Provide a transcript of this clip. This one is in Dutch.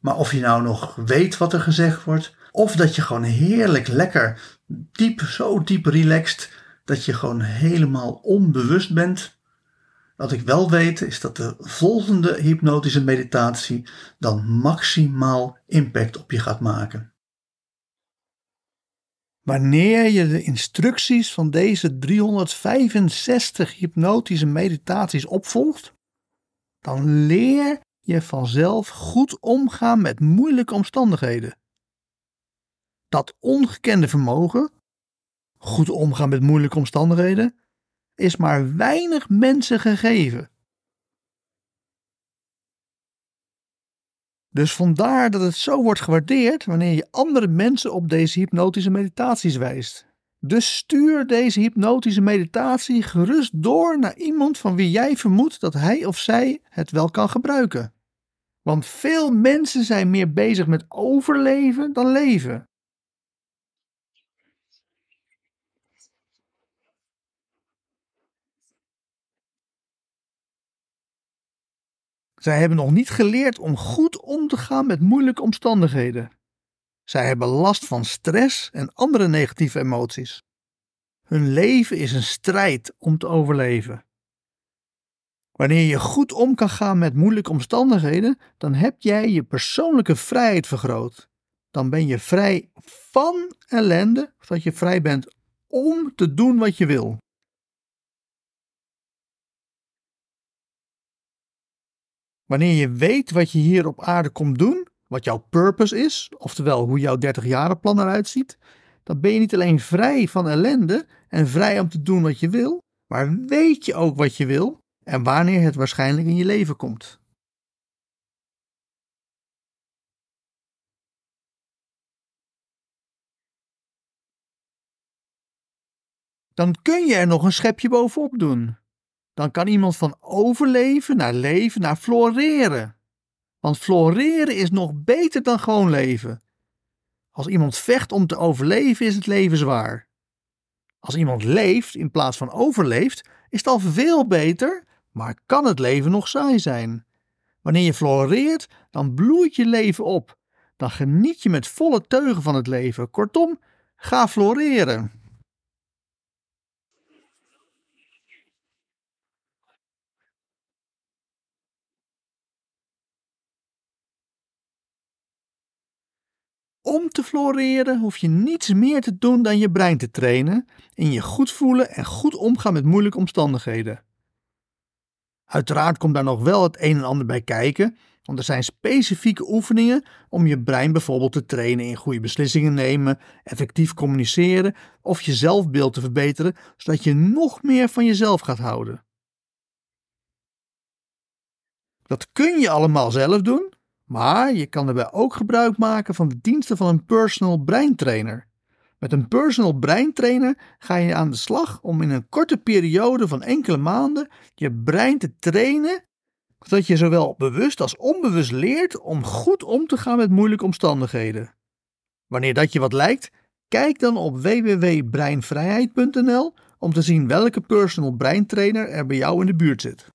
Maar of je nou nog weet wat er gezegd wordt, of dat je gewoon heerlijk lekker diep, zo diep relaxed, dat je gewoon helemaal onbewust bent. Wat ik wel weet is dat de volgende hypnotische meditatie dan maximaal impact op je gaat maken. Wanneer je de instructies van deze 365 hypnotische meditaties opvolgt, dan leer je vanzelf goed omgaan met moeilijke omstandigheden. Dat ongekende vermogen, goed omgaan met moeilijke omstandigheden, is maar weinig mensen gegeven. Dus vandaar dat het zo wordt gewaardeerd wanneer je andere mensen op deze hypnotische meditaties wijst. Dus stuur deze hypnotische meditatie gerust door naar iemand van wie jij vermoedt dat hij of zij het wel kan gebruiken. Want veel mensen zijn meer bezig met overleven dan leven. Zij hebben nog niet geleerd om goed om te gaan met moeilijke omstandigheden. Zij hebben last van stress en andere negatieve emoties. Hun leven is een strijd om te overleven. Wanneer je goed om kan gaan met moeilijke omstandigheden, dan heb jij je persoonlijke vrijheid vergroot. Dan ben je vrij van ellende, zodat je vrij bent om te doen wat je wil. Wanneer je weet wat je hier op aarde komt doen, wat jouw purpose is, oftewel hoe jouw 30 plan eruit ziet, dan ben je niet alleen vrij van ellende en vrij om te doen wat je wil, maar weet je ook wat je wil en wanneer het waarschijnlijk in je leven komt. Dan kun je er nog een schepje bovenop doen. Dan kan iemand van overleven naar leven naar floreren. Want floreren is nog beter dan gewoon leven. Als iemand vecht om te overleven, is het leven zwaar. Als iemand leeft in plaats van overleeft, is het al veel beter, maar kan het leven nog saai zijn. Wanneer je floreert, dan bloeit je leven op. Dan geniet je met volle teugen van het leven. Kortom, ga floreren. Om te floreren hoef je niets meer te doen dan je brein te trainen in je goed voelen en goed omgaan met moeilijke omstandigheden. Uiteraard komt daar nog wel het een en ander bij kijken, want er zijn specifieke oefeningen om je brein bijvoorbeeld te trainen in goede beslissingen nemen, effectief communiceren of je zelfbeeld te verbeteren, zodat je nog meer van jezelf gaat houden. Dat kun je allemaal zelf doen, maar je kan daarbij ook gebruik maken van de diensten van een personal breintrainer. Met een personal breintrainer ga je aan de slag om in een korte periode van enkele maanden je brein te trainen, zodat je zowel bewust als onbewust leert om goed om te gaan met moeilijke omstandigheden. Wanneer dat je wat lijkt, kijk dan op www.breinvrijheid.nl om te zien welke personal breintrainer er bij jou in de buurt zit.